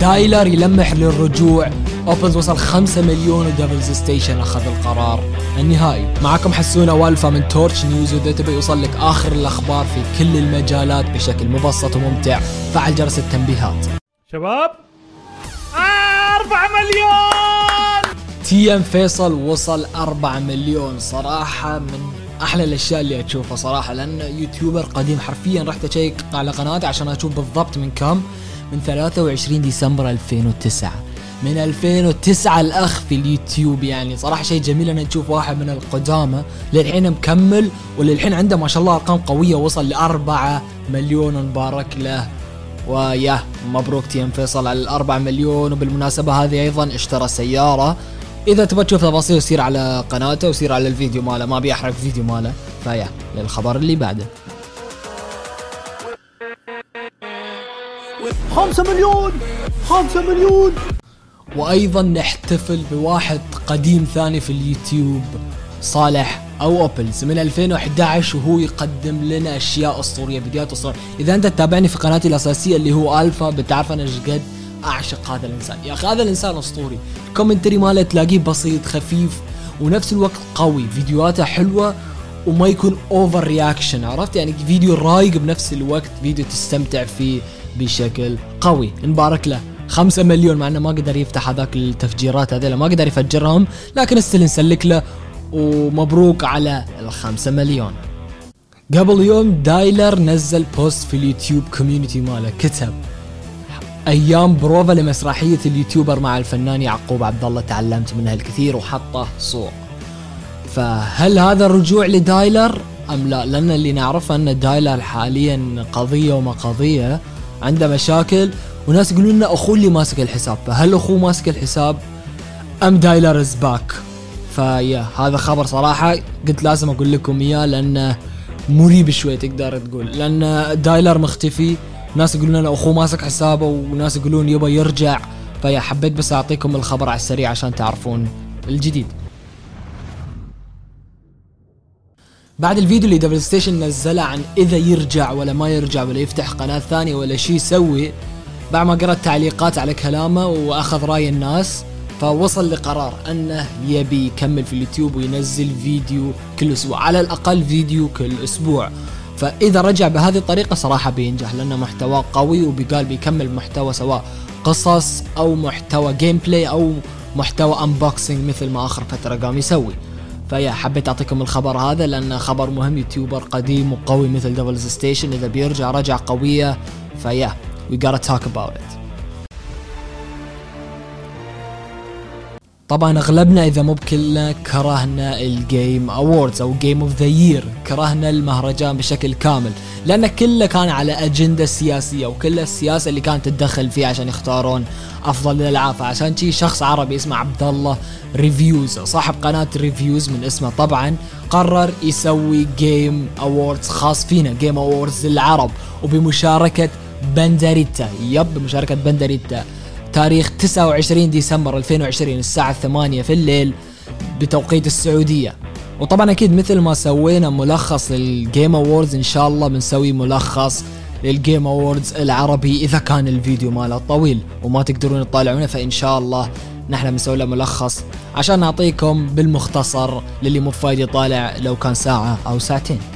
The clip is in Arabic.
دايلر يلمح للرجوع. أوبلز وصل 5 مليون ودبلز ستيشن أخذ القرار. النهائي. معكم حسونة وألفا من Torch News واذا تبي يوصل لك آخر الأخبار في كل المجالات بشكل مبسط وممتع. فعل جرس التنبيهات. شباب أربعة مليون! تي إم فيصل وصل 4 مليون. صراحة من أحلى الأشياء اللي أشوفها صراحة لأن يوتيوبر قديم حرفيا رحت أشيك على قناته عشان أشوف بالضبط من كم. من 23 ديسمبر 2009 من 2009 الأخ في اليوتيوب يعني. صراحة شيء جميل ان نشوف واحد من القدامى. للحين مكمل وللحين عنده ما شاء الله أرقام قوية. وصل ل 4 مليون مبارك له. ويا مبروك تيم فيصل على الأربع مليون. وبالمناسبة هذه أيضا اشترى سيارة. إذا تبغى تشوف تفاصيل سير على قناته وسير على الفيديو ماله. ما أبي أحرق فيديو ماله. فيا للخبر اللي بعده. خمسة مليون خمسة مليون. وأيضا نحتفل بواحد قديم ثاني في اليوتيوب صالح أو اوبلز من 2011 وهو يقدم لنا أشياء أسطورية فيديوهات أسطورية. إذا أنت تتابعني في قناتي الأساسية اللي هو ألفا بتعرف أنا إيش قد أعشق هذا الإنسان. يا أخي هذا الإنسان أسطوري. ال commentary ماله تلاقيه بسيط خفيف ونفس الوقت قوي. فيديوهاته حلوة وما يكون over reaction عرفت؟ يعني فيديو رايق بنفس الوقت فيديو تستمتع فيه. بشكل قوي. نبارك له 5 مليون مع إنه ما قدر يفتح هذاك التفجيرات هذيلا ما قدر يفجرهم لكن still نسلك له ومبروك على الخمسة مليون. قبل يوم دايلر نزل post في اليوتيوب community ماله كتب أيام بروفا لمسرحية اليوتيوبر مع الفنان يعقوب عبد الله تعلمت منها الكثير وحطه صور فهل هذا الرجوع لدايلر أم لا؟ لأن اللي نعرفه أن دايلر حاليا قضية وما قضيه عنده مشاكل وناس يقولون لنا أخوه اللي ماسك الحساب. فهل أخوه ماسك الحساب؟ أم دايلر is back فيا هذا خبر صراحة قلت لازم أقول لكم إياه لأنه مريب شوي تقدر تقول. لأن دايلر مختفي ناس يقولون لنا أخوه ماسك حسابه وناس يقولون يبا يرجع. فيا حبيت بس أعطيكم الخبر على السريع عشان تعرفون الجديد. بعد الفيديو اللي دبل ستيشن نزله عن إذا يرجع ولا ما يرجع ولا يفتح قناة ثانية ولا شيء يسوي بعد ما قرأت تعليقات على كلامه وأخذ رأي الناس فوصل لقرار أنه يبي يكمل في اليوتيوب وينزل فيديو كل أسبوع على الأقل فيديو كل أسبوع. فإذا رجع بهذه الطريقة صراحة بينجح لأنه محتواه قوي وبيقال بيكمل محتوى سواء قصص أو محتوى gameplay أو محتوى unboxing مثل ما آخر فترة قام يسوي. فيا حبيت أعطيكم الخبر هذا لأنه خبر مهم يوتيوبر قديم وقوي مثل دبلز ستيشن إذا بيرجع رجع قوية فيا we gotta talk about it. طبعا أغلبنا إذا مو بكلنا كرهنا ال Game Awards أو Game of the Year كرهنا المهرجان بشكل كامل. لأن كله كان على أجندة سياسية وكل السياسة اللي كانت تدخل فيه عشان يختارون أفضل الالعاب عشان شي شخص عربي اسمه عبد الله Reviews صاحب قناة Reviews من اسمه. طبعا قرر يسوي Game Awards خاص فينا Game Awards للعرب وبمشاركة بندريتا. yep بمشاركة بندريتا. تاريخ 29 ديسمبر 2020 الساعة 8 في الليل بتوقيت السعودية. وطبعا أكيد مثل ما سوينا ملخص لل Game Awards إن شاء الله بنسوي ملخص لل Game Awards العربي إذا كان الفيديو ماله طويل وما تقدرون تطالعونه فإن شاء الله نحن بنسوي له ملخص عشان نعطيكم بالمختصر للي مو فايد يطالع لو كان ساعة أو ساعتين.